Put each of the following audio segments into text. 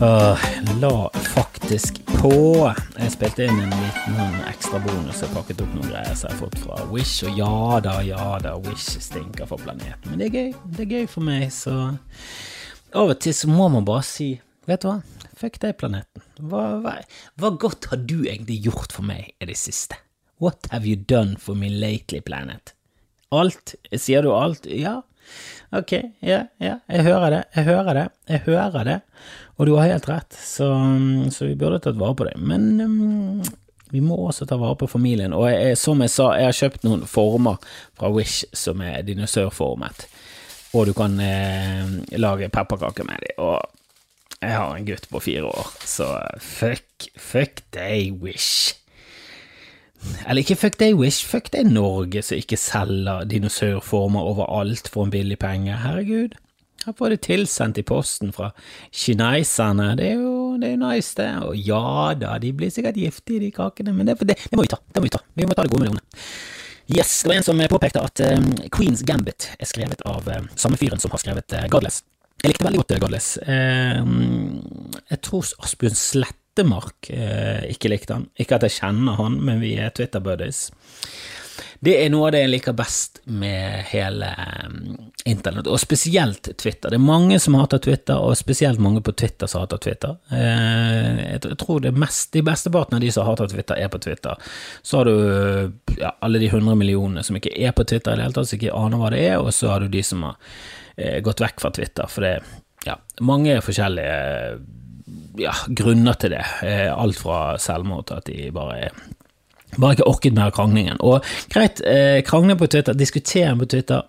Uh, la faktisk på. Jeg spilte inn en liten sånn ekstra bonus og pakket opp noen greier som jeg har fått fra Wish. Og ja da, ja da, Wish stinker for planeten. Men det er gøy. Det er gøy for meg, så av og til så må man bare si Vet du hva, fuck deg, planeten. Hva, hva, hva godt har du egentlig gjort for meg i det siste? What have you done for me lately, planet? Alt? Sier du alt? Ja. Ok, ja, ja, jeg hører det, jeg hører det, jeg hører det. Og du har helt rett, så, så vi burde tatt vare på det. Men um, vi må også ta vare på familien. Og jeg, som jeg sa, jeg har kjøpt noen former fra Wish som er dinosaurformet. Og du kan eh, lage pepperkaker med dem. Og jeg har en gutt på fire år, så fuck, fuck deg, Wish. Eller ikke fuck deg, Wish, fuck deg, Norge, som ikke selger dinosaurformer overalt for en billig penge. Herregud. Her får det tilsendt i posten fra kineserne. Det er jo, det er nice, det. Og ja da, de blir sikkert giftige, de kakene, men det, det, det, må vi ta. Det må vi ta. Vi må ta det gode med det Yes, det var en som påpekte at um, Queens Gambit er skrevet av um, samme fyren som har skrevet uh, Godless. Jeg likte veldig godt uh, Godless. Uh, jeg tror Asbjørn Slettemark ikke likte han. Ikke at jeg kjenner han, men vi er Twitter-buddies. Det er noe av det jeg liker best med hele internett, og spesielt Twitter. Det er mange som hater Twitter, og spesielt mange på Twitter som hater Twitter. Eh, jeg tror det mest, de besteparten av de som hater Twitter, er på Twitter. Så har du ja, alle de hundre millionene som ikke er på Twitter i det hele tatt, som ikke aner hva det er, og så har du de som har eh, gått vekk fra Twitter. For det er ja, mange forskjellige ja, grunner til det. Eh, alt fra selvmord til at de bare er bare ikke orket mer kranglingen. Og greit, eh, krangle på Twitter, diskutere på Twitter,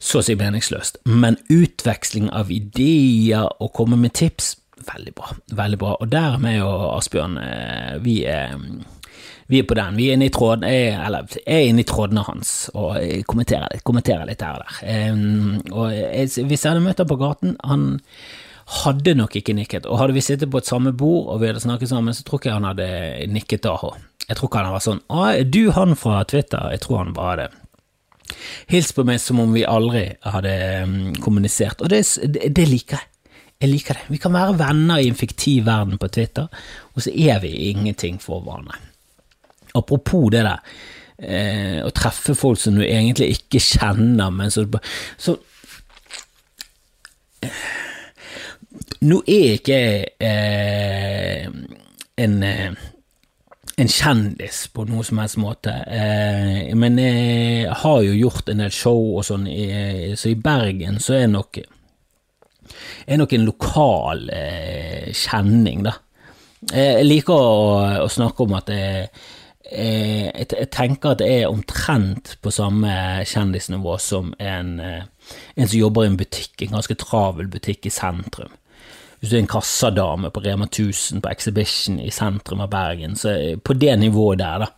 så å si meningsløst, men utveksling av ideer og komme med tips, veldig bra. Veldig bra. Og der er vi og Asbjørn, eh, vi er vi er på den. Vi er inne i tråden, jeg, eller er inne i trådene hans og kommenterer litt, kommenterer litt her og der. Og jeg, hvis jeg hadde møtt ham på gaten, han hadde nok ikke nikket. Og hadde vi sittet på et samme bord og vi hadde snakket sammen, så tror ikke han hadde nikket da. Jeg tror ikke han var sånn Å, er du han fra Twitter? Jeg tror han bare det. Hils på meg som om vi aldri hadde um, kommunisert, og det, det, liker jeg. Jeg liker det. Vi kan være venner i en fiktiv verden på Twitter, og så er vi ingenting for hverandre. Apropos det der, eh, å treffe folk som du egentlig ikke kjenner, men så, så Nå er ikke jeg eh, en eh, en kjendis på noe som helst måte, eh, men jeg har jo gjort en del show og sånn, så i Bergen så er nok er nok en lokal eh, kjenning, da. Jeg liker å, å snakke om at jeg, jeg, jeg, tenker at det er omtrent på samme kjendisnivå som en, eh, en som jobber i en butikk, en ganske travel butikk i sentrum hvis du er en kassadame på Rema 1000 på Exhibition i sentrum av Bergen, så på det nivået der, da,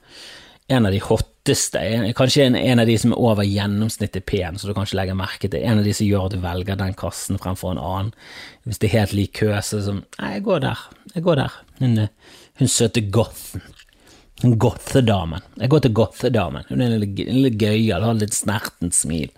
en av de hotteste, kanskje en, en, av de som er over gjennomsnittet pen, så du kanskje legger merke til, en av de som gjør at du velger den kassen fremfor en annen. Hvis det er helt lik kø, så er det sånn Nei, jeg går der, jeg går der. Hun, hun søte gothen. Gothedamen. Jeg går til gothedamen. Hun er litt, litt gøyal, har litt snertent smil.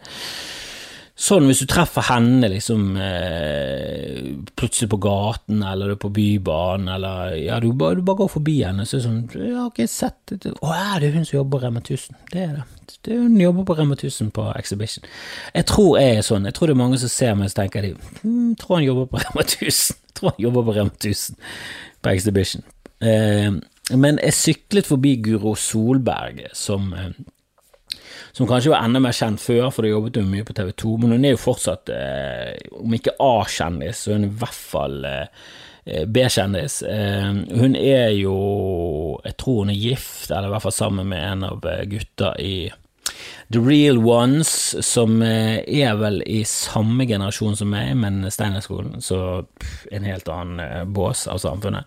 Sånn hvis du treffer henne liksom eh, plutselig på gaten, eller du er på Bybanen, eller ja, du, bare, du bare går forbi henne, så er det sånn Ja, ok, sett Å, er det hun som jobber på Rema 1000? Det er det. det er hun jobber på Rema 1000 på Exhibition. Jeg tror jeg er sånn. Jeg tror det er mange som ser meg, så tenker de hm, Tror han jobber på Rema 1000. Tror han jobber på Rema 1000 på Exhibition. Eh, men jeg syklet forbi Guro Solberg, som eh, som kanskje var enda mer kjent før, for det jobbet hun mye på TV 2, men hun er jo fortsatt, eh, om ikke A-kjendis, så hun er i hvert fall eh, eh, B-kjendis. Eh, hun er jo Jeg tror hun er gift, eller i hvert fall sammen med en av eh, gutta i The Real Ones, som er vel i samme generasjon som meg, men Steinerskolen, så en helt annen bås av samfunnet.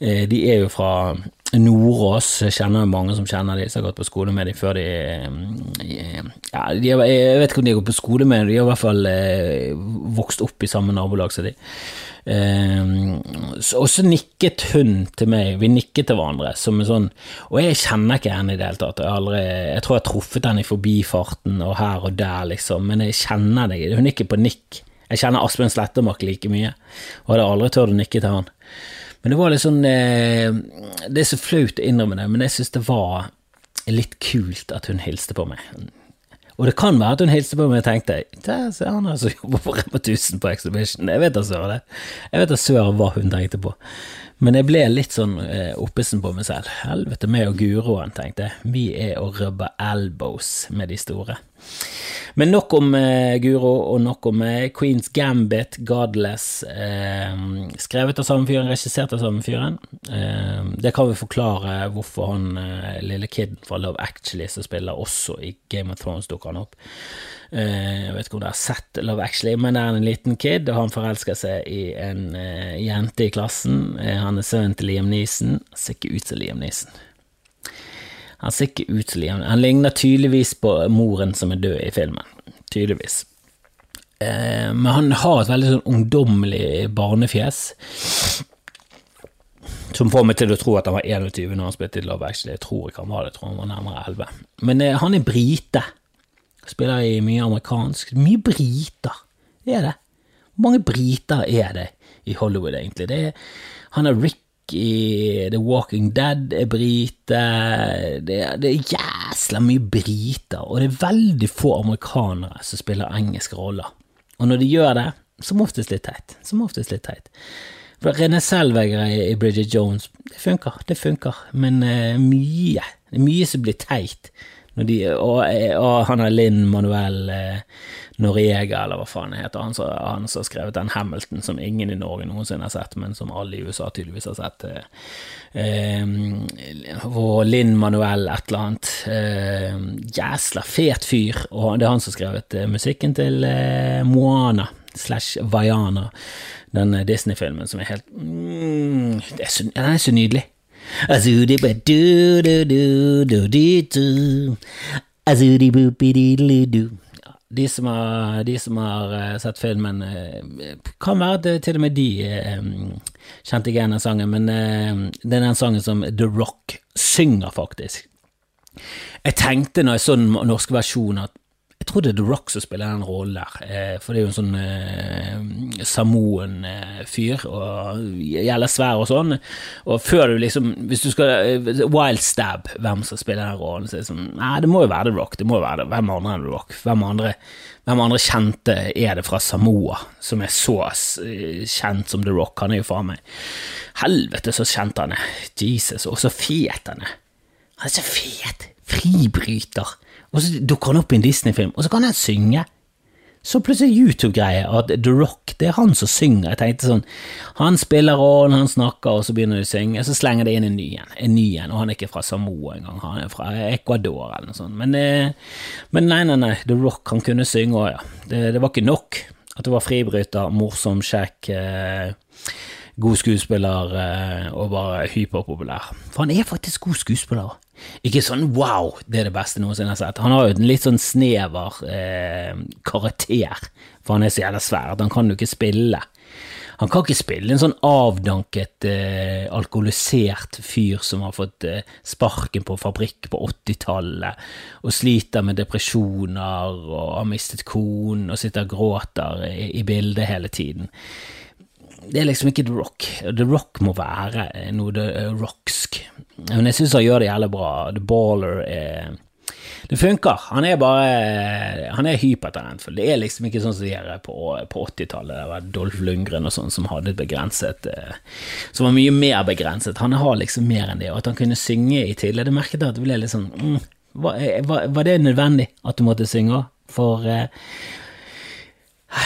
De er jo fra Nordås kjenner mange som kjenner de som har gått på skole med de før de eh, ja, de Jeg vet ikke om de har gått på skole med de har i hvert fall eh, vokst opp i samme nabolag som de. Eh, og så nikket hun til meg, vi nikket til hverandre som en sånn Og jeg kjenner ikke henne i det hele tatt, jeg, aldri, jeg tror jeg har truffet henne i forbifarten og her og der, liksom, men jeg kjenner det, hun er ikke på nikk Jeg kjenner Asbjørn Slettemark like mye, og hadde aldri turt å nikke til han. Men det var litt sånn eh, Det er så flaut å innrømme det, men jeg syns det var litt kult at hun hilste på meg. Og det kan være at hun hilste på meg og tenkte Der ser han altså jobber på Rema 1000 på Exhibition. Jeg vet da søren hva hun tenkte på. Men jeg ble litt sånn eh, oppesen på meg selv. Helvete, meg og Guroen, tenkte jeg. Vi er å rubbe elbows med de store. Men nok om eh, Guro, og nok om eh, Queens Gambit, Godless. Eh, skrevet av samme fyren, regissert av samme fyren. Eh, det kan vi forklare hvorfor han eh, lille kiden fra Love Actually som spiller også i Game of Thrones, dukker han opp. Eh, jeg vet ikke om dere har sett Love Actually, men det er en liten kid, og han forelsker seg i en jente i klassen. han er sønnen til Liam Neeson. Ser ikke ut som Liam Neeson. Han ser ikke ut som Liam. Han ligner tydeligvis på moren som er død i filmen. Tydeligvis. Eh, men han har et veldig sånn ungdommelig barnefjes. Som får meg til å tro at han var 21 når han spilte i Love Actually. Jeg tror ikke han var det, jeg tror han var nærmere 11. Men eh, han er brite. Spiller i mye amerikansk. Mye briter, er det. Hvor mange briter er det i Hollywood, egentlig? Det er, han er Rick i The Walking Dead er brite. Det, det, er jæsla mye briter, og det er veldig få amerikanere som spiller engelske roller. Og når de gjør det, som oftest litt teit. Som oftest litt teit. For René Selveger i Bridget Jones, det funker, det funker, men uh, mye. Det er mye som blir teit. De, og, og, han har Linn Manuel uh, Noriega, eller hva faen det heter, han som har skrevet den Hamilton som ingen i Norge noensinne har sett, men som alle i USA tydeligvis har sett. Eh, og Linn Manuel et eller annet. Eh, jæsla fet fyr, og det er han som har skrevet eh, musikken til eh, Moana slash Vaiana, den Disney-filmen som er helt mm, er Den er så nydelig. De som har, de som har uh, sett filmen, uh, kan være at til og med de uh, kjente igjen den sangen, men det er den sangen som The Rock synger, faktisk. Jeg tenkte når jeg så den norske versjonen, at jeg tror det er The Rock som spiller den rollen der, eh, for det er jo en sånn eh, Samoen-fyr, og gjelder svær og sånn. Og før du liksom Hvis du skal eh, Wild stab hvem som spiller den rollen, så er det sånn Nei, det må jo være The Rock. Det må jo være det. Hvem andre enn The Rock? Hvem andre, hvem andre kjente er det fra Samoa som er så kjent som The Rock? Han er jo faen meg Helvete, så kjent han er. Jesus, og så fet han er. Han er så fet! Fribryter og så dukker han opp i en Disney-film, og så kan han synge. Så plutselig YouTube-greie at The Rock, det er han som synger. Jeg tenkte sånn, Han spiller rollen, han snakker, og så begynner de å synge. Så slenger de inn en ny en, en ny en, og han er ikke fra Samoa engang, han er fra Ecuador eller noe sånt. Men, eh, men nei, nei, nei, The Rock, han kunne synge òg, ja. Det, det, var ikke nok at det var fribryter, morsom, kjekk, eh, god skuespiller eh, og bare hyperpopulær. For han er faktisk god skuespiller. Ikke sånn wow, det er det beste noensinne jeg har sett. Han har jo en litt sånn snever eh, karakter, for han er så jævla svær at han kan jo ikke spille. Han kan ikke spille en sånn avdanket, eh, alkoholisert fyr som har fått eh, sparken på fabrikk på 80-tallet, og sliter med depresjoner og har mistet konen og sitter og gråter i, i bildet hele tiden det er liksom ikke The Rock. The Rock må være noe The rocksk. Men jeg syns han gjør det jævlig bra. The Baller er Det funker. Han er bare Han er hypertalentfull. Det er liksom ikke sånn som de gjør på, på 80-tallet. Det var Dolph Lundgren og sånn som hadde et begrenset eh, Som var mye mer begrenset. Han har liksom mer enn det. Og at han kunne synge i tillegg. Det merket jeg at det ble litt sånn mm, var, var, det nødvendig at du måtte synge? For eh,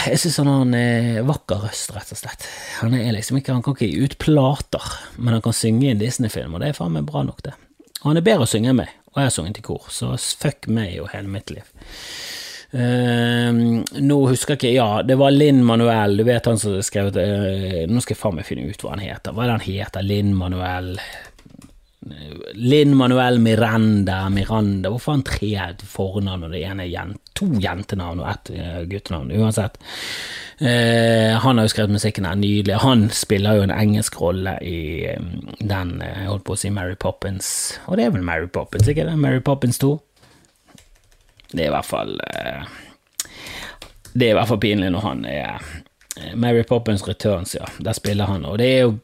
jeg syns han har en eh, vakker røst, rett og slett. Han, liksom ikke, han kan ikke gi ut plater, men han kan synge i en Disney-film, og det er faen meg bra nok, det. Og han er bedre å synge enn meg, og jeg har sunget i kor, så fuck meg og hele mitt liv. Uh, nå husker jeg ikke Ja, det var Linn Manuel, du vet han som skrev uh, Nå skal jeg faen meg finne ut hva han heter. Hva er det han heter? Linn Manuel Linn Manuel Miranda Miranda Hvorfor har han tre fornavn, og det ene er to jentenavn og ett uh, guttenavn? Uansett. Eh, han har jo skrevet musikken her nydelig. Han spiller jo en engelsk rolle i um, den, uh, jeg holdt på å si Mary Poppins, og det er vel Mary Poppins, ikke det? Mary Poppins 2? Det er i hvert fall Det er i hvert fall pinlig når han er eh, Mary Poppins Returns, ja. Der spiller han, og det er jo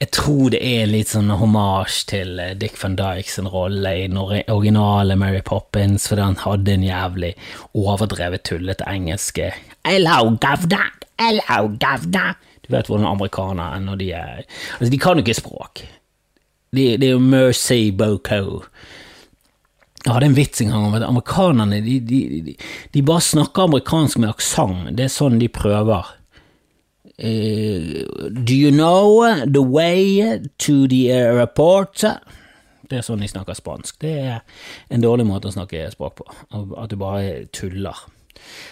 Jeg tror det er litt sånn homasj til eh, Dick van Dyke sin rolle i den originale Mary Poppins, fordi han hadde en jævlig overdrevet tullete engelske Hello, governor! Hello, governor! Du vet hvordan amerikanere er når de er Altså, de kan jo ikke språk. Det de er jo Mercy Boko. Jeg hadde en vits en gang om at amerikanerne de, de, de bare snakker amerikansk med aksent. Det er sånn de prøver. Eh, do you know the way to the airport? Det er sånn de snakker spansk. Det er en dårlig måte å snakke språk på. At du bare tuller.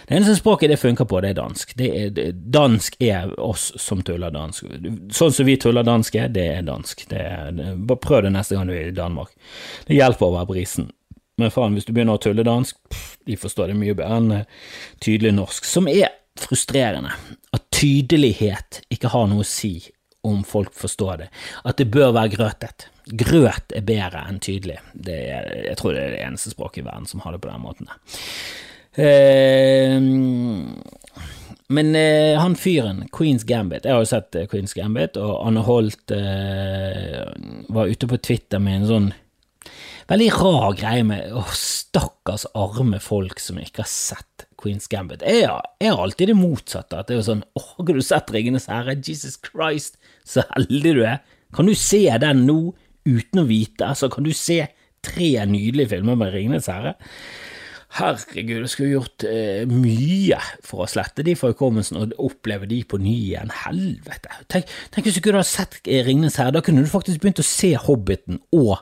Det eneste språket det funker på, det er dansk. Det er, dansk er oss som tuller dansk. Sånn som vi tuller dansk er, det er dansk. Det er, bare prøv det neste gang du er i Danmark. Det hjelper å være brisen. Men faen, hvis du begynner å tulle dansk, pff, de forstår det mye bedre enn eh, tydelig norsk, som er frustrerende. At tydelighet ikke har noe å si om folk forstår det. At det bør være grøtet. Grøt er bedre enn tydelig. Er, jeg tror det er det eneste språket i verden som har det på den måten. Eh, men eh, han fyren, Queens Gambit Jeg har jo sett eh, Queens Gambit, og Anne Holt var ute på Twitter med en sånn veldig rar greie med Å, stakkars arme folk som ikke har sett Queens Gambit. Jeg er alltid det motsatte. At det er jo sånn åh, har du sett Ringenes herre? Jesus Christ, så heldig du er. Kan du se den nå uten å vite? Altså, kan du se tre nydelige filmer med Ringenes herre? Herregud, jeg skulle gjort eh, mye for å slette de fra hukommelsen og oppleve de på ny igjen. Helvete. Tenk, tenk hvis du kunne ha sett eh, Ringenes herre, da kunne du faktisk begynt å se Hobbiten, og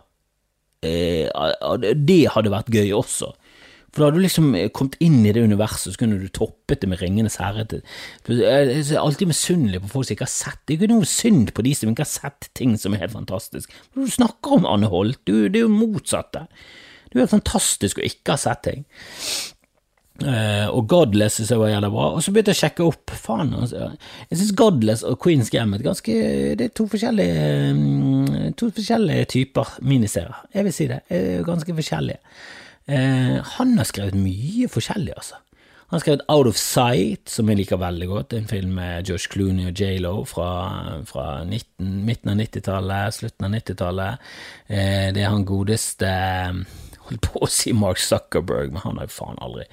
eh, det hadde vært gøy også. For da hadde du liksom kommet inn i det universet, så kunne du toppet det med Ringenes herre. Jeg er alltid misunnelig på folk som ikke har sett det. Er ikke noe synd på de som ikke har sett ting som er helt fantastisk. Du snakker om Anne Holt, du, det er jo motsatte. Det er jo fantastisk å ikke ha sett ting. Uh, og Godless syns jeg var jævla bra. Og så begynte jeg å sjekke opp. Faen, altså. Jeg synes Godless og Queen's Gambit ganske, det er to forskjellige, um, to forskjellige typer miniserier. Jeg vil si det. Er ganske forskjellige. Uh, han har skrevet mye forskjellig, altså. Han har skrevet Out of Sight, som jeg liker veldig godt. En film med Josh Clooney og J.Lo fra, fra 19, midten av 90-tallet, slutten av 90-tallet. Eh, det er han godeste holdt på å si Mark Zuckerberg, men han er jo faen aldri.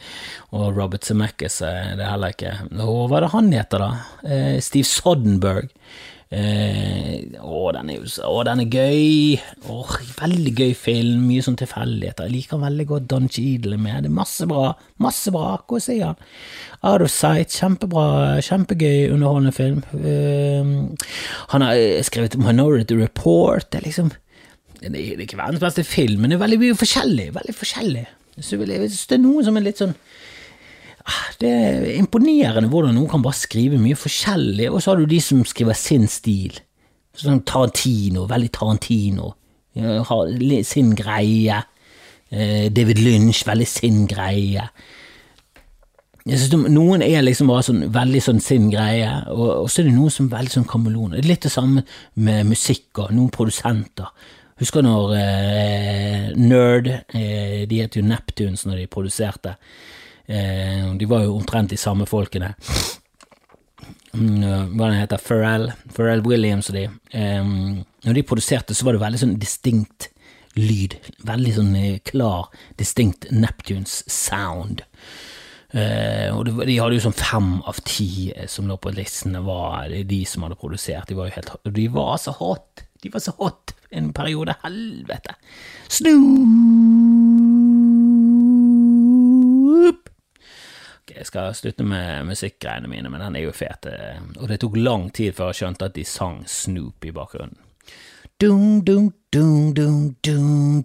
Og Robert Zemeckis er det heller ikke. Og hva er det han heter, da? Eh, Steve Soddenberg. Eh, å, den er å, den er gøy. Åh, veldig gøy film. Mye sånn tilfeldigheter. Jeg liker veldig godt Don Cheadle med. Det er masse bra. Masse bra. Hva sier han? Out of Sight. Kjempebra. Kjempegøy, underholdende film. Eh, han har skrevet Minority Report. Det er liksom det er ikke verdens beste film, men det er veldig mye forskjellig. Veldig forskjellig. Så hvis det er noe som er litt sånn Det er imponerende hvordan noen kan bare skrive mye forskjellig, og så har du de som skriver sin stil. Sånn Tarantino, veldig Tarantino. Har sin greie. David Lynch, veldig sin greie. Jeg synes Noen er liksom bare sånn veldig sånn sin greie, og, så er det noen som er veldig sånn kameleon. Litt det samme med musikk og noen produsenter. Husker når eh, Nerd eh, De het jo Neptunes når de produserte. Eh, de var jo omtrent de samme folkene. Mm, hva den heter Pharrell, Pharrell Williams og de. når de produserte, så var det veldig sånn distinkt lyd. Veldig sånn klar, distinkt Neptunes sound. Uh, og De hadde jo sånn fem av ti som lå på listene, var de som hadde produsert. De var jo helt De var så hot! De var så hot en periode. Helvete! Snoop! Jeg skal slutte med musikkgreiene mine, men den er jo fet. Og det tok lang tid før jeg skjønte at de sang Snoop i bakgrunnen. Dun, dun, dun, dun, dun,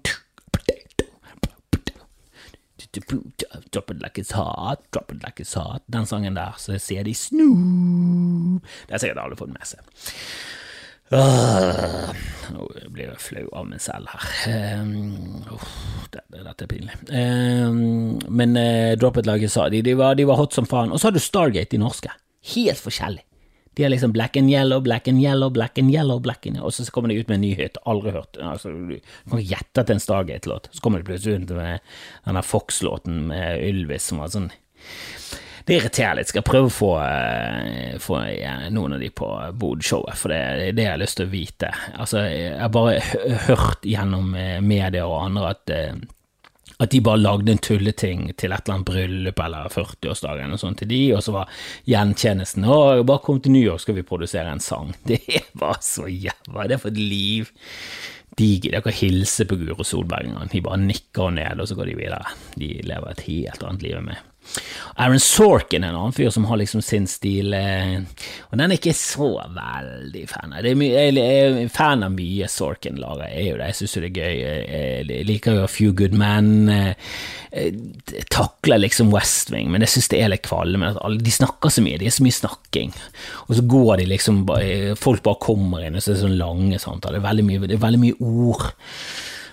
Drop it like it's hot, drop it like it's hot. Den sangen der, så sier de Snoop. Det har sikkert alle fått med seg. Nå blir jeg flau av meg selv her. Det, dette er pinlig. Um, men uh, Drop It-laget Sa, de, de, var, de var hot som faen. Og så har du Stargate, de norske. Helt forskjellig. De er liksom black and yellow, black and yellow, black and yellow, black and yellow. Og så kommer de ut med en ny hit. Aldri hørt. Altså, du kan gjette at det er en Stargate-låt. Så kommer de plutselig ut med denne Fox-låten med Ylvis som var sånn det irriterer litt. Skal jeg prøve å få, eh, få noen av de på Bod-showet, for det er det jeg har lyst til å vite. Altså, jeg har bare hørt gjennom medier og andre at at de bare lagde en tulleting til et eller annet bryllup eller 40-årsdagen og sånt til de, og så var gjentjenesten å, bare kom til New York, skal vi produsere en sang. Det var så jævla Det er for et liv. De gidder ikke å hilse på Guro Solberg engang. De bare nikker ned, og så går de videre. De lever et helt annet liv enn meg. Aaron Sorkin er en annen fyr som har liksom sin stil, eh, og den er ikke så veldig fan av. Jeg er fan av mye Sorkin lager, jeg er jo det. Jeg syns det er gøy. Jeg liker jo A Few Good Men. Jeg takler liksom West Wing, men jeg syns det er litt kvalme. De snakker så mye, det er så mye snakking. Og så går de liksom Folk bare kommer inn, og så er det sånn lange samtaler. Det er veldig mye, det er veldig mye ord.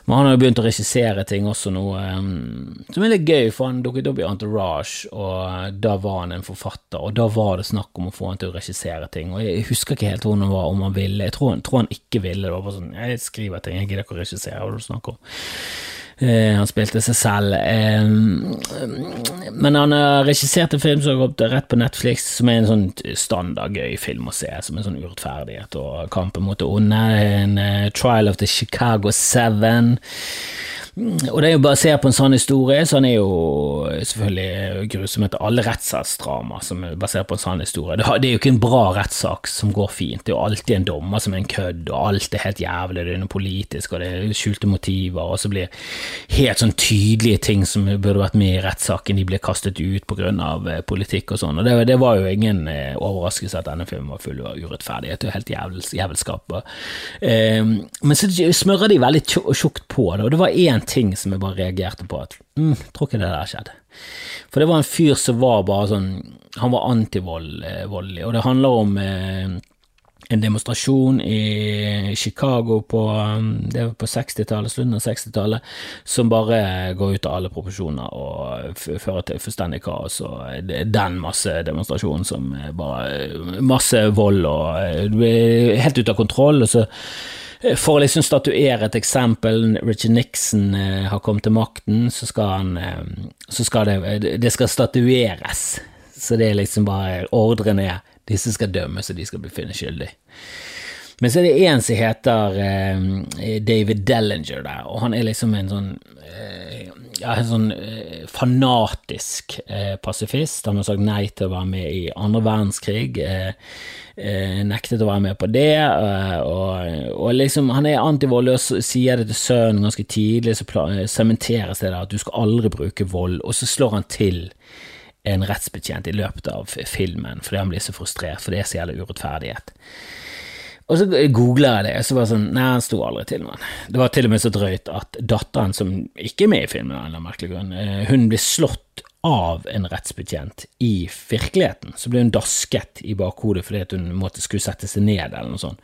Men han har jo begynt å regissere ting også nå, um, som er litt gøy, for han dukket opp i Entourage, og da var han en forfatter, og da var det snakk om å få han til å regissere ting, og jeg husker ikke helt hvordan det var, om han ville, jeg tror, tror han ikke ville, det var bare sånn, jeg skriver ting, jeg gidder ikke å regissere, hva er det du snakker om? Eh, han spilte seg selv. Eh, men han har regissert en film som har gått rett på Netflix, som er en sånn standard gøy film å se, som en sånn urettferdighet og kampen mot det onde. En Trial of the Chicago Seven. Og det er jo basert på en sånn historie, så han er jo selvfølgelig grusom etter alle rettssaksdrama som er basert på en sånn historie. Det er jo ikke en bra rettssak som går fint, det er jo alltid en dommer som er en kødd, og alt er helt jævlig, det er noe politisk, og det er skjulte motiver, og så blir helt sånn tydelige ting som burde vært med i rettssaken, de blir kastet ut på grunn av eh, politikk og sånn, og det, det, var jo ingen eh, overraskelse at denne filmen var full av urettferdighet og helt jævelskap. Eh, men så smører de veldig tjukt på det, og det var én ting som jeg bare reagerte på at mm, tror ikke det der skjedde. For det var en fyr som var bare sånn Han var antivoldelig, eh, og det handler om eh, en demonstrasjon i Chicago på, var på 60-tallet, slutten av 60-tallet, som bare går ut av alle proporsjoner og fører til fullstendig kaos. og den masse demonstrasjonen som bare Masse vold og eh, helt ute av kontroll. og så for å liksom statuere et eksempel, Richard Nixon eh, har kommet til makten, så skal han eh, Så skal det Det skal statueres. Så det er liksom bare Ordren er disse skal dømmes, og de skal bli funnet skyldig. Men så er det en som heter eh, David Dellinger der, og han er liksom en sånn eh, en sånn eh, fanatisk eh, pasifist. Han har sagt nei til å være med i andre verdenskrig. Eh, eh, nektet å være med på det. og, og liksom, han er antivold og sier det til sønnen ganske tidlig, så sementeres det der at du skal aldri bruke vold, og så slår han til en rettsbetjent i løpet av filmen fordi han blir så frustrert, for det er så jævlig urettferdighet. Og så googla jeg det, og så var det sånn Nei, han sto aldri til noen. Det var til og med så drøyt at datteren, som ikke er med i filmen av en merkelig grunn, eh, hun blir slått av en rettsbetjent i virkeligheten. Så ble hun dasket i bakhodet fordi hun måtte skulle sette seg ned, eller noe sånt.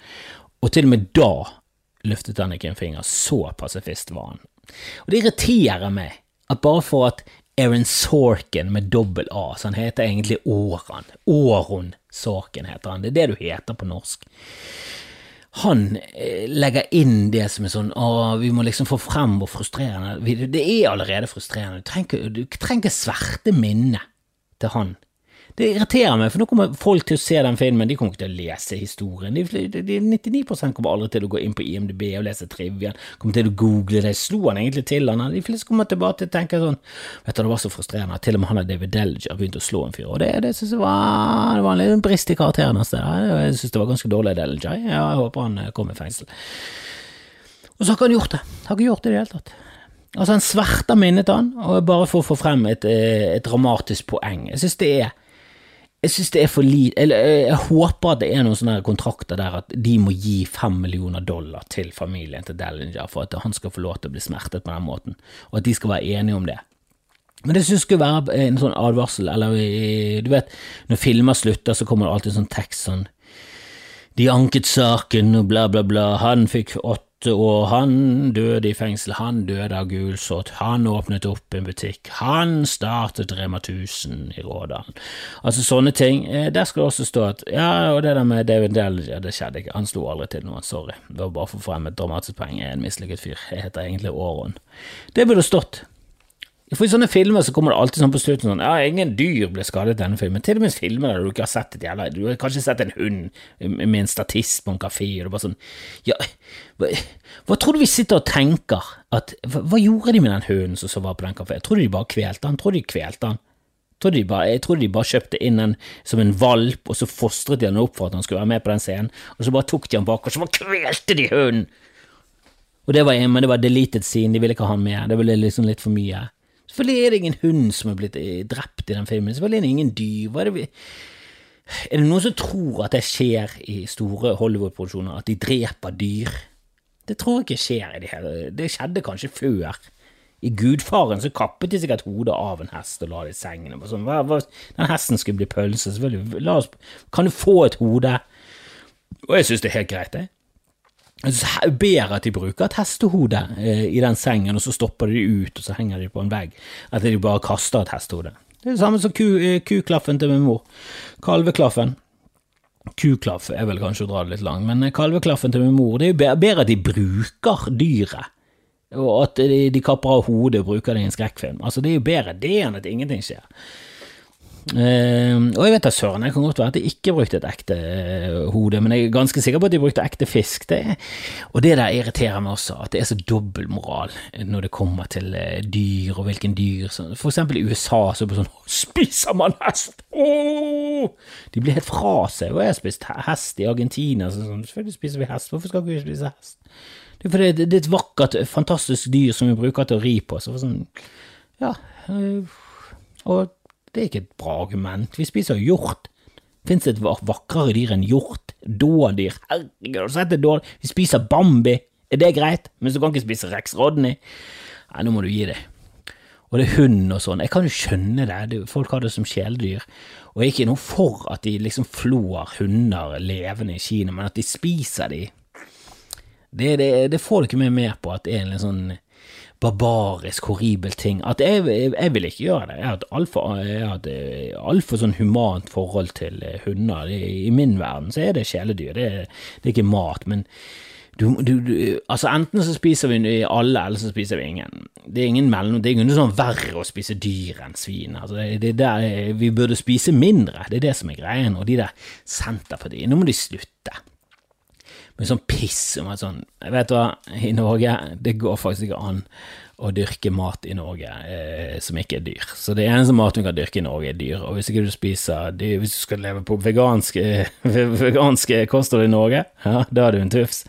Og til og med da løftet han ikke en finger. Så pasifist var han. Og det irriterer meg at bare for at Aaron Sorkin med dobbel A, så han heter egentlig Åran. Åron Sorkin heter han. Det er det du heter på norsk han eh, legger inn det som er sånn å, vi må liksom få frem hvor frustrerende Det er allerede frustrerende. Du trenger, du trenger sverte minne til han. Det irriterer meg, for nå kommer folk til å se den filmen, de kommer ikke til å lese historien. De, de, de 99% kommer aldri til å gå inn på IMDb og lese triviaen, kommer til å google det. Slo han egentlig til han? De fleste kommer tilbake til å tenke sånn Vet du, det var så frustrerende at til og med han og David Delger begynte å slå en fyr, og det, det synes jeg var, det var en liten brist i karakteren hans. Jeg synes det var ganske dårlig Delger. Ja, jeg håper han eh, kommer i fengsel. Og så har ikke han gjort det. Har ikke gjort det i det hele tatt. Altså, han sverter minnet han, og bare for å få frem et, eh, et dramatisk poeng. Jeg synes det er jeg synes det er for lite Eller jeg håper at det er noen sånne kontrakter der at de må gi fem millioner dollar til familien til Dellinger for at han skal få lov til å bli smertet på den måten, og at de skal være enige om det. Men det synes jeg skulle være en sånn advarsel, eller du vet, når filmer slutter, så kommer det alltid en sånn tekst sånn De anket saken og bla, bla, bla, han fikk åtte og han døde i fengsel, han døde av gulsott, han åpnet opp en butikk, han startet Rema 1000 i Rådalen. Altså sånne ting. Eh, der skal det også stå at ja, og det der med David Dell, ja, det skjedde ikke, han slo aldri til noen, sorry, det var bare for å få frem et dramatisk poeng, jeg er en mislykket fyr, jeg heter egentlig Åron. Det burde stått. For I sånne filmer så kommer det alltid sånn på slutten sånn Ja, ingen dyr ble skadet i denne filmen. Til og med filmer der du ikke har sett et jævla Du har kanskje sett en hund med en statist på en kafé, og det er bare sånn Ja, hva, hva tror du vi sitter og tenker? At, hva, hva gjorde de med den hunden som var på den kafeen? Tror du de bare kvelte han? Tror du de kvelte han? Tror de bare, jeg trodde de bare kjøpte inn en som en valp, og så fostret de han opp for at han skulle være med på den scenen, og så bare tok de han bak, og så bare kvelte de hunden! Og det var en, men det var deleted scene, de ville ikke ha han med, det ble liksom litt for mye. Selvfølgelig er det ingen hund som er blitt eh, drept i den filmen. Selvfølgelig er det ingen dyr. Det er det noen som tror at det skjer i store Hollywood-produksjoner, at de dreper dyr? Det tror jeg ikke skjer i det hele Det skjedde kanskje før. I Gudfaren så kappet de sikkert hodet av en hest og la det i sengen. Sånn, hva, hva, den hesten skulle bli pølse, selvfølgelig. Oss, kan du få et hode? Og jeg synes det er helt greit. Jeg ber at de bruker et hestehode eh, i den sengen, og så stopper de ut, og så henger de på en vegg. At de bare kaster et hestehode. Det er det samme som ku, eh, kuklaffen til min mor. Kalveklaffen. Kuklaff er vel kanskje å dra det litt langt, men kalveklaffen til min mor, det er jo bedre at de bruker dyret, og at de, de kapper av hodet og bruker det i en skrekkfilm. Altså, det er jo bedre det enn at ingenting skjer. Uh, og jeg vet da søren, det kan godt være at de ikke brukte et ekte uh, hode, men jeg er ganske sikker på at de brukte ekte fisk. Det, og det der irriterer meg også, at det er så dobbeltmoral når det kommer til uh, dyr og hvilken dyr. Så, for eksempel i USA så er det sånn Spiser man hest?! Oh! De blir helt fra seg. Og jeg har spist hest i Argentina, så sånn, selvfølgelig spiser vi hest. Hvorfor skal vi ikke spise hest? Det er fordi det, det er et vakkert, fantastisk dyr som vi bruker til å ri på. Så sånn, ja, og det er ikke et bra argument. Vi spiser hjort. Fins det et vakrere dyr enn hjort? Dådyr? Herregud, har du sett det dårlig? Vi spiser Bambi. Er det greit? Men så kan ikke spise Rex Rodney. Nei, nå må du gi deg. Og det er hund og sånn. Jeg kan jo skjønne det. Folk har det som kjæledyr. Og jeg er ikke noe for at de liksom flår hunder levende i Kina, men at de spiser de, det, det, det får du ikke med mer på at det er en sånn barbarisk, horribel ting. At jeg, jeg, vil ikke gjøre det. Jeg har et altfor eh, alt sånn humant forhold til eh, hunder. I min verden så er det kjæledyr, det det er ikke mat. men du, du, du, altså Enten så spiser vi alle, eller så spiser vi ingen. Det er ingen mellom, det er ikke sånn verre å spise dyr enn svin. Altså det, det der, vi burde spise mindre, det er det som er greien. Og de der senterpartiene, nå må de slutte med sånn piss om at sånn Vet du hva, i Norge, det går faktisk ikke an å dyrke mat i Norge eh, som ikke er dyr. Så det eneste maten du kan dyrke i Norge, er dyr. Og hvis ikke du spiser dyr, hvis du skal leve på veganske, veganske kosthold i Norge, ja, da er du en tufs.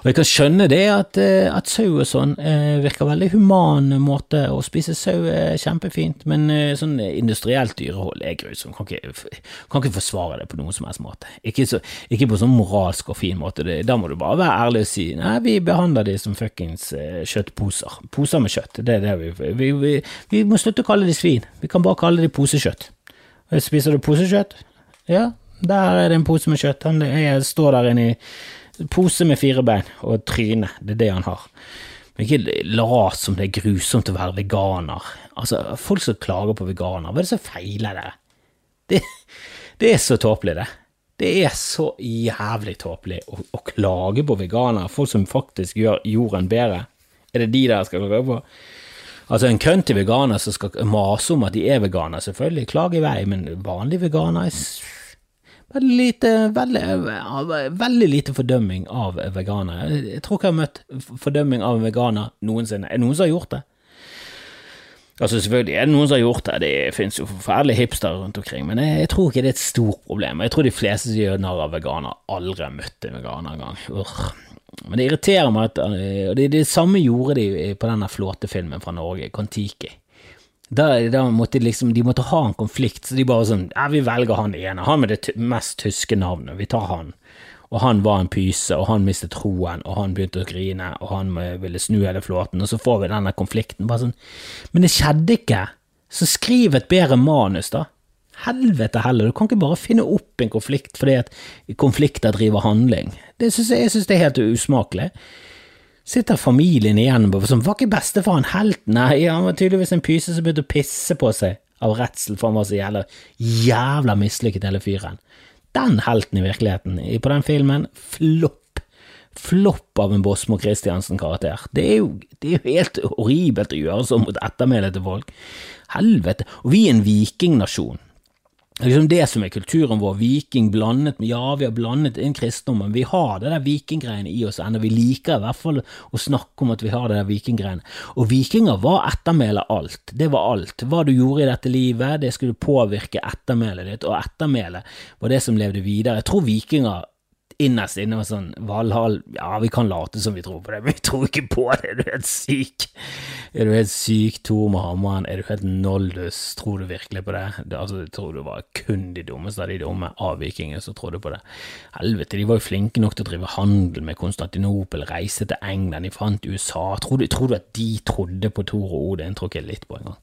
Og jeg kan skjønne det at, eh, at sau og sånn eh, virker veldig human måte. Å spise sau er kjempefint, men eh, sånn industrielt dyrehold er grusomt. Kan, kan ikke forsvare det på noen som helst måte. Ikke, så, ikke på sånn moralsk og fin måte. Da må du bare være ærlig og si nei, vi behandler de som fuckings kjøttposer. Poser med kjøtt. Det er det vi, vi, vi, vi må slutte å kalle de svin. Vi kan bare kalle de posekjøtt. Spiser du posekjøtt? Ja, der er det en pose med kjøtt. Jeg står der inne i Pose med fire bein og tryne, det er det han har. Men ikke lat som det er grusomt å være veganer. Altså, folk som klager på veganer, hva er det som feiler det? Det, det er så tåpelig, det. Det er så jævlig tåpelig å, å, klage på veganere, folk som faktisk gjør jorden bedre. Er det de der skal klage på? Altså, en kønn veganer som skal mase om at de er veganer, selvfølgelig, klage i vei, men vanlige veganer er Veldig lite, veldig, veldig lite fordømming av veganere. Jeg tror ikke jeg har møtt fordømming av en veganer noensinne. Er det noen som har gjort det? Altså Selvfølgelig er det noen som har gjort det, det finnes jo forferdelige hipstere rundt omkring, men jeg, jeg, tror ikke det er et stort problem. Jeg tror de fleste som gjør narr av veganer, aldri har møtt en veganer engang. Men det irriterer meg at Og det, det samme gjorde de på denne flåtefilmen fra Norge, Kon-Tiki. Da, da, måtte liksom De måtte ha en konflikt, så de bare sånn Ja, vi velger han ene, han med det mest tyske navnet, vi tar han. Og han var en pyse, og han mistet troen, og han begynte å grine, og han ville snu hele flåten, og så får vi denne konflikten. Bare sånn Men det skjedde ikke! Så skriv et bedre manus, da. Helvete heller, du kan ikke bare finne opp en konflikt fordi at konflikter driver handling. Det synes jeg, jeg synes det er helt usmakelig sitter familien igjen på sånn, Var ikke bestefaren helt? Nei, han var tydeligvis en pyse som begynte å pisse på seg av redsel, for han var så jævla, jævla mislykket, hele fyren. Den helten i virkeligheten, på den filmen, flopp. flopp av en Bosmo Christiansen-karakter. Det, det er jo helt horribelt å gjøre sånn mot ettermælet til folk. Helvete. Og vi er en vikingnasjon. Liksom det som er kulturen vår. Viking blandet med Ja, vi har blandet inn kristendommen. Vi har det der vikinggreiene i oss ennå. Vi liker i hvert fall å snakke om at vi har det der vikinggreiene. Og vikinger var ettermælet alt. Det var alt. Hva du gjorde i dette livet, det skulle påvirke ettermælet ditt, og ettermælet var det som levde videre. Jeg tror vikinger innerst inne var sånn Valhall Ja, vi kan late som vi tror på det, men vi tror ikke på det. Er du helt syk? Er du helt syk, Tor med hammeren? Er du helt noldus? Tror du virkelig på det? det altså, jeg tror du var kun de dummeste av de dumme avvikingene som trodde på det. Helvete, de var jo flinke nok til å drive handel med Konstantinopel, reise til England, de fant USA. Tror du, tror du at de trodde på Tor og Odin? Tror ikke jeg litt på engang.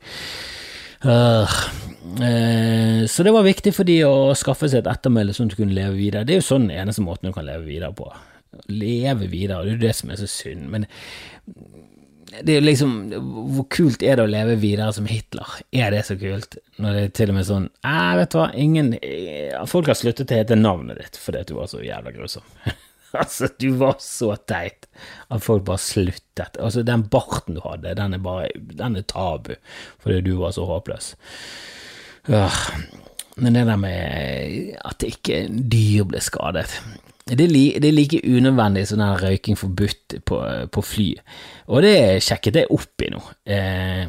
Uh, eh, så det var viktig for de å skaffe seg et ettermæle sånn at du kunne leve videre. Det er jo sånn den eneste måten du kan leve videre på. Leve videre, det er jo det som er så synd. Men det er liksom Hvor kult er det å leve videre som Hitler? Er det så kult? Når det er til og med sånn Æh, vet du hva, ingen eh, Folk har sluttet å hete navnet ditt fordi du var så jævla grusom. altså, du var så teit at folk bare sluttet. Altså, den barten du hadde, den er bare Den er tabu fordi du var så håpløs. Øh. Men det der med at ikke dyr ble skadet det er, li, det er like unødvendig som den røyking forbudt på, på fly, og det sjekket jeg opp i nå. Eh,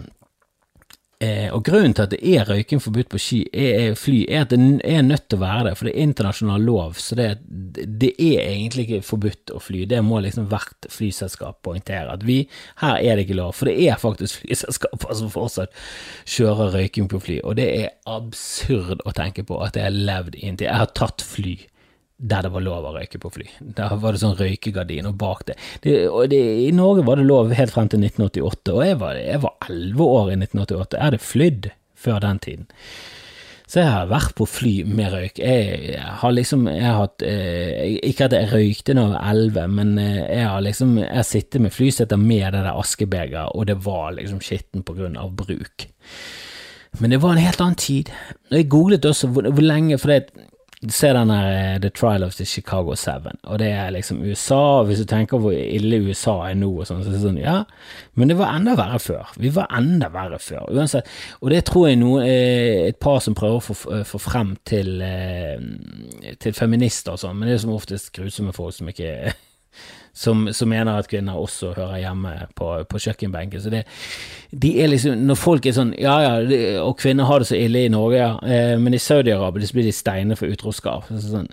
eh, og grunnen til at det er røyking forbudt på sky, er, er fly, er at det er nødt til å være det, for det er internasjonal lov, så det, det er egentlig ikke forbudt å fly. Det må liksom hvert flyselskap poengtere, at vi, her er det ikke lov, for det er faktisk flyselskaper som fortsatt kjører røyking på fly, og det er absurd å tenke på at jeg har levd inntil Jeg har tatt fly der det var lov å røyke på fly. Der var det sånn røykegardin, og bak det, det, det I Norge var det lov helt frem til 1988, og jeg var, jeg var 11 år i 1988. Jeg hadde flydd før den tiden. Så jeg har vært på fly med røyk. Jeg har liksom jeg har hatt, eh, Ikke at jeg røykte da jeg var 11, men eh, jeg har liksom Jeg sitter med flyseter med det der askebegeret, og det var liksom skitten på grunn av bruk. Men det var en helt annen tid. Og jeg googlet også hvor, hvor lenge For det Se den der The Trial of the Chicago Seven, og det er liksom USA, og hvis du tenker hvor ille USA er nå og sånn, så er det sånn, ja, men det var enda verre før. Vi var enda verre før, uansett. Og det tror jeg noe, et par som prøver å få, få frem til, til feminister og sånn, men det er som oftest grusomme folk som ikke som, som, mener at kvinner også hører hjemme på, på kjøkkenbenken. Så det, de er liksom, Når folk er sånn Ja, ja, de, og kvinner har det så ille i Norge, ja, eh, men i Saudi-Arabia blir de steinet for utroskap. Så sånn,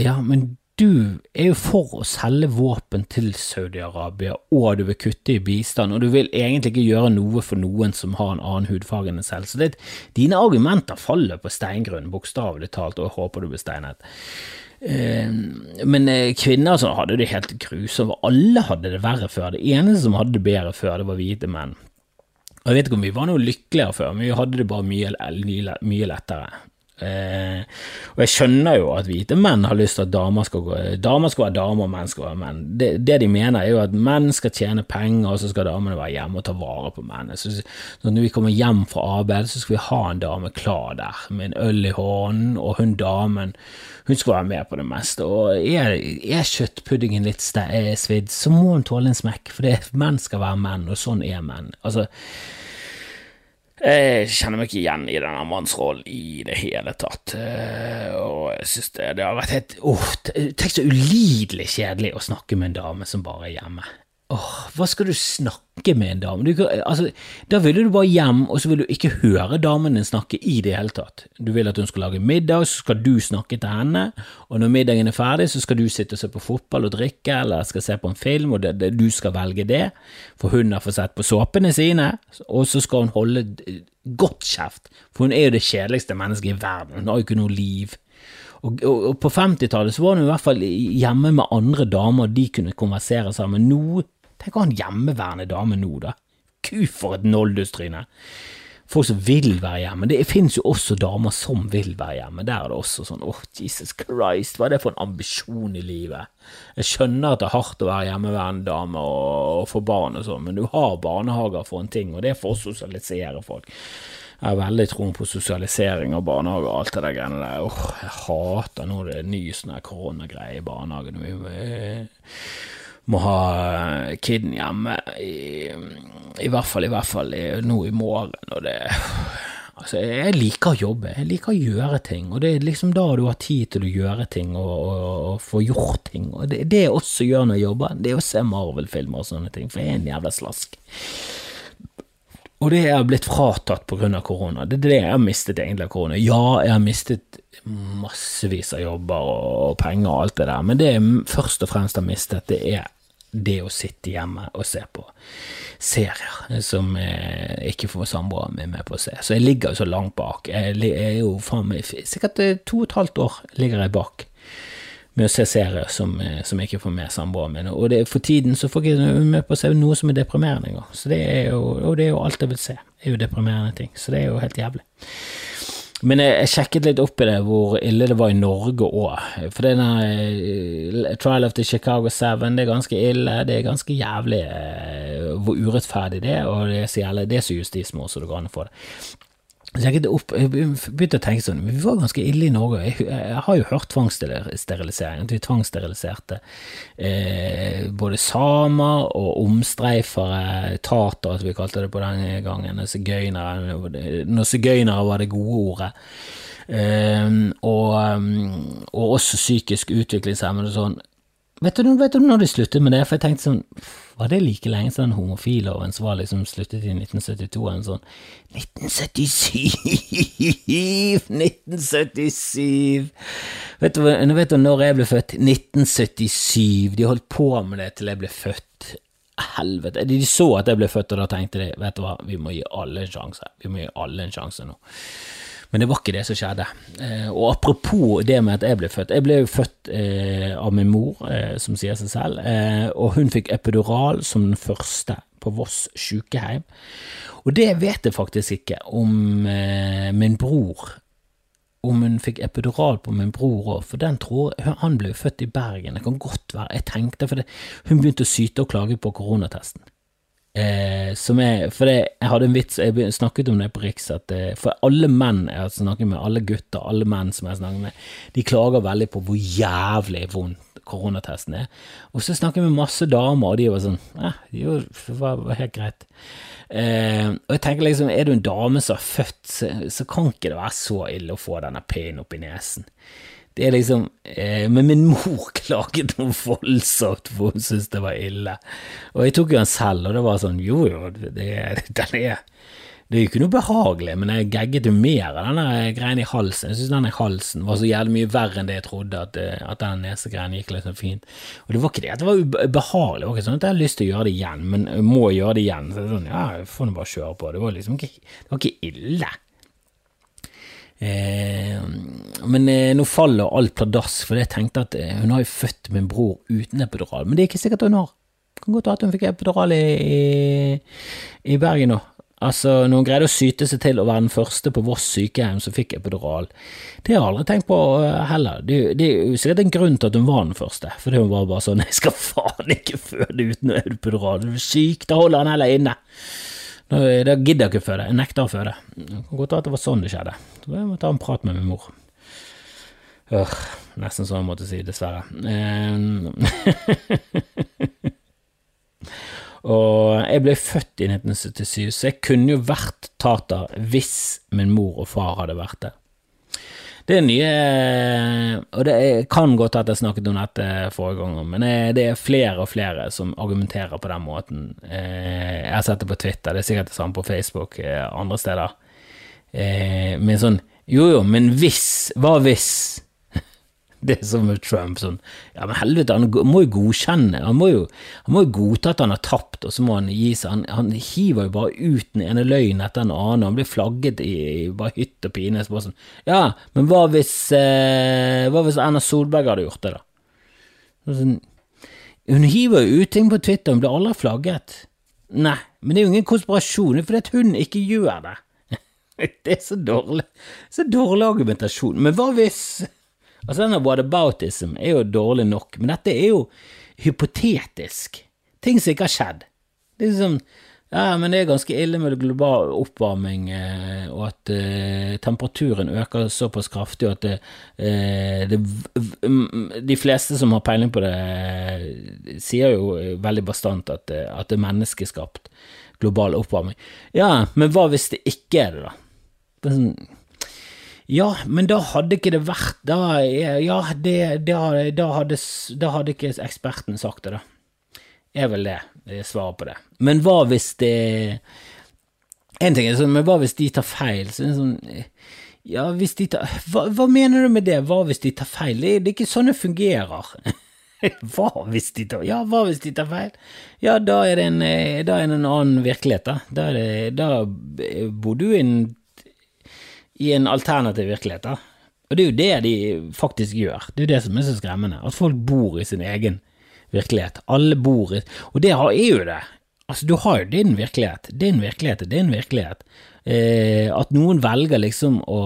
ja, men du er jo for å selge våpen til Saudi-Arabia, og du vil kutte i bistand, og du vil egentlig ikke gjøre noe for noen som har en annen hudfarge enn deg selv. Så det, dine argumenter faller på steingrunn, bokstavelig talt, og jeg håper du blir steinet. Men kvinner så hadde det helt grusomt, alle hadde det verre før. Det eneste som hadde det bedre før, det var hvite menn. Og Jeg vet ikke om vi var noe lykkeligere før, men vi hadde det bare mye, mye lettere. Eh, og jeg skjønner jo at hvite menn har lyst til at damer skal gå Damer skal være damer, og menn skal være menn. Det, det, de mener, er jo at menn skal tjene penger, og så skal damene være hjemme og ta vare på mennene. Så, når vi kommer hjem fra arbeid, så skal vi ha en dame klar der, med en øl i hånden, og hun damen hun skal være med på det meste. Og er, er kjøttpuddingen litt svidd, så må hun tåle en smekk, for det, menn skal være menn, og sånn er menn. Altså jeg kjenner meg ikke igjen i denne mannsrollen i det hele tatt, og jeg synes det, det har vært helt oh, Tenk så ulidelig kjedelig å snakke med en dame som bare er hjemme. Åh, hva skal du snakke med en dame? Du, altså, da ville du bare hjem, og så vil du ikke høre damen din snakke i det hele tatt. Du vil at hun skal lage middag, så skal du snakke til henne, og når middagen er ferdig, så skal du sitte og se på fotball og drikke, eller skal se på en film, og det, det, du skal velge det, for hun har fått sett på såpene sine, og så skal hun holde godt kjeft, for hun er jo det kjedeligste mennesket i verden, hun har jo ikke noe liv. Og, og, og på 50-tallet så var hun i hvert fall hjemme med andre damer, de kunne konversere sammen. Nå Tenk å ha en hjemmeværende dame nå, da. Ku for et noldustryne. Folk som vil være hjemme. Det finnes jo også damer som vil være hjemme. Der er det også sånn åh, oh, Jesus Christ, hva er det for en ambisjon i livet? Jeg skjønner at det er hardt å være hjemmeværende dame og, og få barn og sånn, men du har barnehager for en ting, og det er for å sosialisere folk. Jeg har veldig troen på sosialisering av barnehage og alt det der greiene der. Åh, jeg hater nå det er ny sånn koronagreie i barnehagen. Må ha kiden hjemme i, i hvert fall, i hvert fall nå i morgen. Og det Altså, jeg liker å jobbe, jeg liker å gjøre ting, og det er liksom da du har tid til å gjøre ting og, og, og få gjort ting. Og det, det jeg også gjør når jeg jobber, det er å se Marvel-filmer og sånne ting, for jeg er en jævla slask. Og det er blitt fratatt av korona. Det er det jeg har mistet egentlig av korona. Ja, jeg har mistet massevis av jobber og penger og alt det der, men det jeg først og fremst har mistet, det er det å sitte hjemme og se på serier som jeg ikke får samboeren min med på å se. Så jeg ligger jo så langt bak. Jeg er jo faen meg Sikkert to og et halvt år ligger jeg bak med å se serier som, som jeg ikke får med samboeren min. Og det, for tiden så får jeg ikke med på å se noe som er deprimerende engang. Og det er jo alt jeg vil se, det er jo deprimerende ting. Så det er jo helt jævlig. Men jeg, sjekket litt opp i det, hvor ille det var i Norge òg. For denne uh, Trial of the Chicago Seven, det er ganske ille. Det er ganske jævlig uh, hvor urettferdig det er, og det er så, jævlig, så justismord som det går an å få det. Så jeg begynte å tenke sånn, vi var ganske ille i Norge. Jeg, jeg har jo hørt tvangssterilisering, at vi tvangssteriliserte eh, både samer og omstreifere, tater, som vi kalte det på den gangen, sigøynere, når sigøynere var det gode ordet. Eh, og, og, også psykisk utviklingshemmede sånn. Vet du, vet du når de sluttet med det? For jeg tenkte sånn Var det like lenge siden homofilloven som var liksom sluttet i 1972? En sånn 1977! 1977! Vet du, vet du når jeg ble født? 1977. De holdt på med det til jeg ble født. Helvete. De så at jeg ble født, og da tenkte de vet du hva, vi må gi alle en sjanse. Vi må gi alle en sjanse nå. Men det var ikke det som skjedde. Eh, og apropos det med at jeg ble født. Jeg ble jo født eh, av min mor, eh, som sier seg selv, og hun fikk epidural som den første på Voss sykehjem. Og det vet jeg faktisk ikke om min bror om hun fikk epidural på min bror òg, for den tror Han ble jo født i Bergen, det kan godt være. Jeg tenkte, for det, hun begynte å syte og klage på koronatesten. Eh, som er, for det, jeg hadde en vits, jeg snakket om det på Riks, at det, for alle menn jeg har snakket med, alle gutter, alle menn som jeg har snakket med, de klager veldig på hvor jævlig vondt koronatesten er. Og så snakker jeg med masse damer, og de var sånn eh, det var, var helt greit. Eh, og jeg tenker liksom, er du en dame som er født, så, så kan ikke det være så ille å få denne pinnen opp i nesen. Det er liksom eh, Men min mor klaget noe voldsomt, for hun syntes det var ille. Og jeg tok jo den selv, og det var sånn Jo, jo, det, den er det er jo ikke noe behagelig, men jeg gagget jo mer av denne greien i halsen. Jeg syns denne halsen var så jævlig mye verre enn det jeg trodde, at, eh, at den nesegreien gikk sånn fint. Og det var ikke det at det var ubehagelig, det var ikke sånn at jeg hadde lyst til å gjøre det igjen, men jeg må gjøre det igjen. Så det er sånn, ja, jeg får nå bare kjøre på. Det var liksom ikke, det var ikke ille. Eh, men eh, nå faller alt pladask, for jeg tenkte at eh, hun har jo født min bror uten epidural. Men det er ikke sikkert hun har. Det kan godt være at hun fikk epidural i, i, Bergen nå. Altså, når hun greide å syte seg til å være den første på Voss sykehjem som fikk epidural. Det har jeg aldri tenkt på heller. Det, det, er jo sikkert en grunn til at hun var den første, fordi hun var bare sånn 'Jeg skal faen ikke føde uten epidural, du er syk, da holder han heller inne'. Da gidder jeg ikke føde. Jeg nekter å føde. Det kan godt være at det var sånn det skjedde. Så jeg må ta en prat med min mor. Øh, nesten sånn jeg måtte si, dessverre. og jeg ble født i 1977, så jeg kunne jo vært tater hvis min mor og far hadde vært det. Det er nye Og det kan godt at jeg snakket om dette forrige gang, men det er flere og flere som argumenterer på den måten. Eh, jeg har sett det på Twitter, det er sikkert det samme på Facebook eh, andre steder. Eh, men sånn Jo jo, men hvis Hva hvis? Det er som med Trump. sånn, ja, men helvete, Han må jo godkjenne, han må jo, han må jo godta at han har tapt, og så må han gi seg. Han, han hiver jo bare ut den ene løgnen etter den annen, han blir flagget i, i bare hytt og pine. Så sånn, ja, men hva hvis, eh, hva hvis Erna Solberg hadde gjort det, da? Sånn, hun hiver jo ut ting på Twitter, hun blir aldri flagget. Nei, men det er jo ingen konspirasjon, det er fordi hun ikke gjør det. Det er så dårlig, så dårlig argumentasjon. Men hva hvis Altså, denne whataboutism er jo dårlig nok, men dette er jo hypotetisk. Ting som ikke har skjedd. Det er liksom Ja, men det er ganske ille med global oppvarming, eh, og at eh, temperaturen øker såpass kraftig, og at det, eh, det, De fleste som har peiling på det, sier jo veldig bastant at, at det er menneskeskapt global oppvarming. Ja, men hva hvis det ikke er det, da? Det er Sånn, ja, men da hadde ikke det vært Da, ja, det, da, da, hadde, da hadde ikke eksperten sagt det, da er vel det, det svaret på det. Men hva hvis det En ting er sånn, men hva hvis de tar feil? Så sånn, ja, hvis de tar hva, hva, mener du med det, hva hvis de tar feil? Det, det er ikke sånn det fungerer. hva hvis de tar Ja, hva hvis de tar feil? Ja, da er det en, da er det en annen virkelighet, da. Da, da bor du inn i en alternativ virkelighet, da. Og det er jo det de faktisk gjør. Det er jo det som er så skremmende. At folk bor i sin egen virkelighet. Alle bor i Og det er jo det. Altså, du har jo din virkelighet. Din virkelighet din virkelighet. Eh, at noen velger liksom å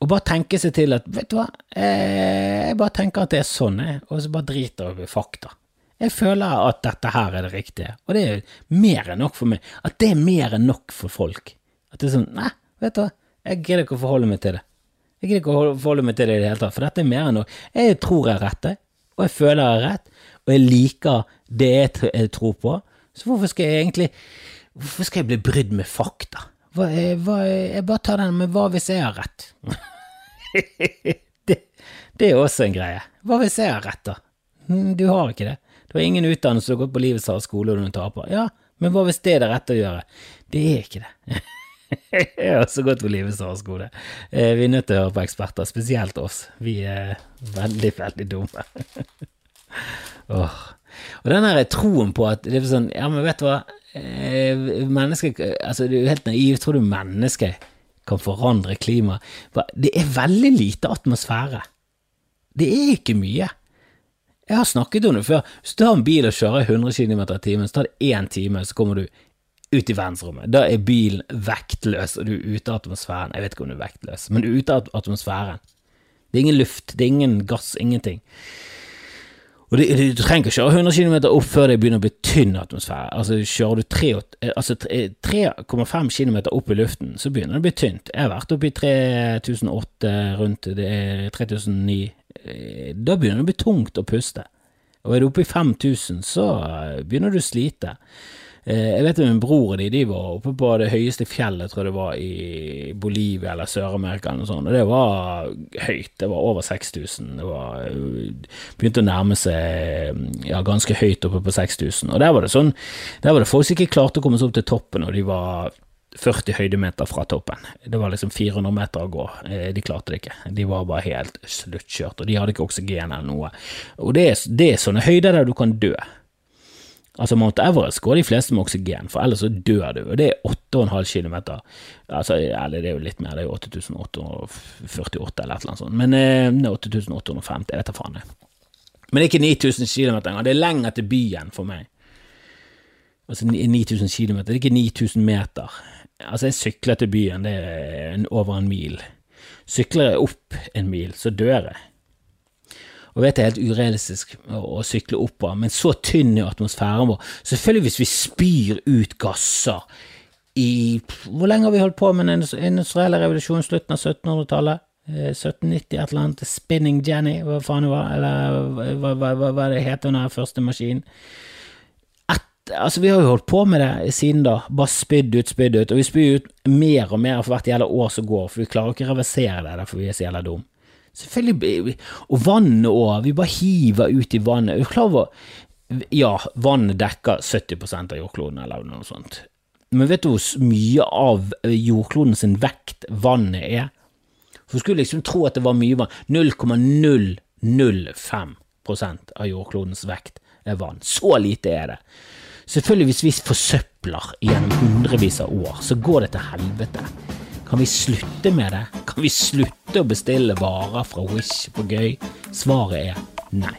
Å bare tenke seg til at Vet du hva, eh, jeg bare tenker at det er sånn, jeg, og så bare driter jeg i fakta. Jeg føler at dette her er det riktige, og det er mer enn nok for meg. At det er mer enn nok for folk. At det er sånn Nei, vet du hva, jeg gidder ikke å forholde meg til det. Jeg gidder ikke å forholde meg til det i det hele tatt, for dette er mer enn nok. Jeg tror jeg er rett, og jeg føler jeg har rett, og jeg liker det jeg tror på, så hvorfor skal jeg egentlig Hvorfor skal jeg bli brydd med fakta? Hva, hva, jeg bare tar den med hva hvis jeg har rett? det, det, er også en greie. Hva hvis jeg har rett, da? Hm, du har ikke det. Du har ingen utdannelse, du har gått på livets harde skole og du taper. Ja, men hva hvis det er det rette å gjøre? Det er ikke det. jeg har også gått på livets harde skole. Eh, vi er nødt til å høre på eksperter, spesielt oss. Vi er veldig, veldig dumme. oh. Og den her troen på at det er sånn Ja, men vet du hva, eh, mennesker Altså, du er helt naiv. Tror du mennesker kan forandre klimaet? Det er veldig lite atmosfære. Det er ikke mye. Jeg har snakket om det før. Hvis du har en bil og kjører 100 km i timen, så tar det én time, så kommer du ut i verdensrommet. Da er bilen vektløs, og du er ute av atmosfæren. Jeg vet ikke om du er vektløs, men du er ute av atmosfæren. Det er ingen luft, det er ingen gass, ingenting. Og det, Du trenger ikke kjøre 100 km opp før det begynner å bli tynn atmosfære. Altså Kjører du 3,5 altså, km opp i luften, så begynner det å bli tynt. Jeg har vært oppe i 3008, rundt det er 3009. Eh, da begynner det å bli tungt å puste. Og er du oppe i 5000, så begynner du å slite. Eh, jeg vet min bror og de, de var oppe på det høyeste fjellet, tror jeg det var i Bolivia eller Sør-Amerika eller noe sånt, og det var høyt. Det var over 6000. Det var, begynte å nærme seg ja, ganske høyt oppe på 6000. Og der var det sånn, der var det folk som ikke klarte å komme seg opp til toppen, og de var 40 høydemeter fra toppen. Det var liksom 400 meter å gå. Eh, de klarte det ikke. De var bare helt sluttkjørt, og de hadde ikke oksygen eller noe. Og det er, det er sånne høyder der du kan dø. Altså Mount Everest går de fleste med oksygen, for ellers så dør du, og det er 8,5 km. Altså, eller det er jo litt mer, det er jo 8848 eller et eller annet sånt, men eh, 8850, jeg vet da faen. det. Men det er ikke 9000 km engang, det er lenger til byen for meg. Altså 9000 km, det er ikke 9000 meter. Altså, jeg sykler til byen, det er over en mil. Sykler jeg opp en mil, så dør jeg. Og vet det er helt urealistisk å sykle oppover, men så tynn er atmosfæren vår. Selvfølgelig hvis vi spyr ut gasser i Hvor lenge har vi holdt på med den industrielle revolusjonen? Slutten av 1700-tallet? 1790, eh, et eller annet. Spinning Jenny, hva faen det var, eller hva, hva, hva, hva det heter den første maskinen. Altså, Vi har jo holdt på med det siden da, bare spydd ut, spydd ut, og vi spyr ut mer og mer for hvert jævla år som går, for vi klarer ikke å reversere det derfor vi er så jævla dumme. Selvfølgelig Og vannet òg. Vi bare hiver ut i vannet. Er klar over Ja, vannet dekker 70% av jordkloden, eller noe sånt. Men vet du hvor mye av jordkloden sin vekt vannet er? For du skulle liksom tro at det var mye vann. 0,005% av jordklodens vekt er vann. Så lite er det. Selvfølgelig, hvis vi forsøpler gjennom hundrevis av år, så går det til helvete. Kan vi slutte med det? Kan vi slutte å bestille varer fra Wish på gøy? Svaret er nei.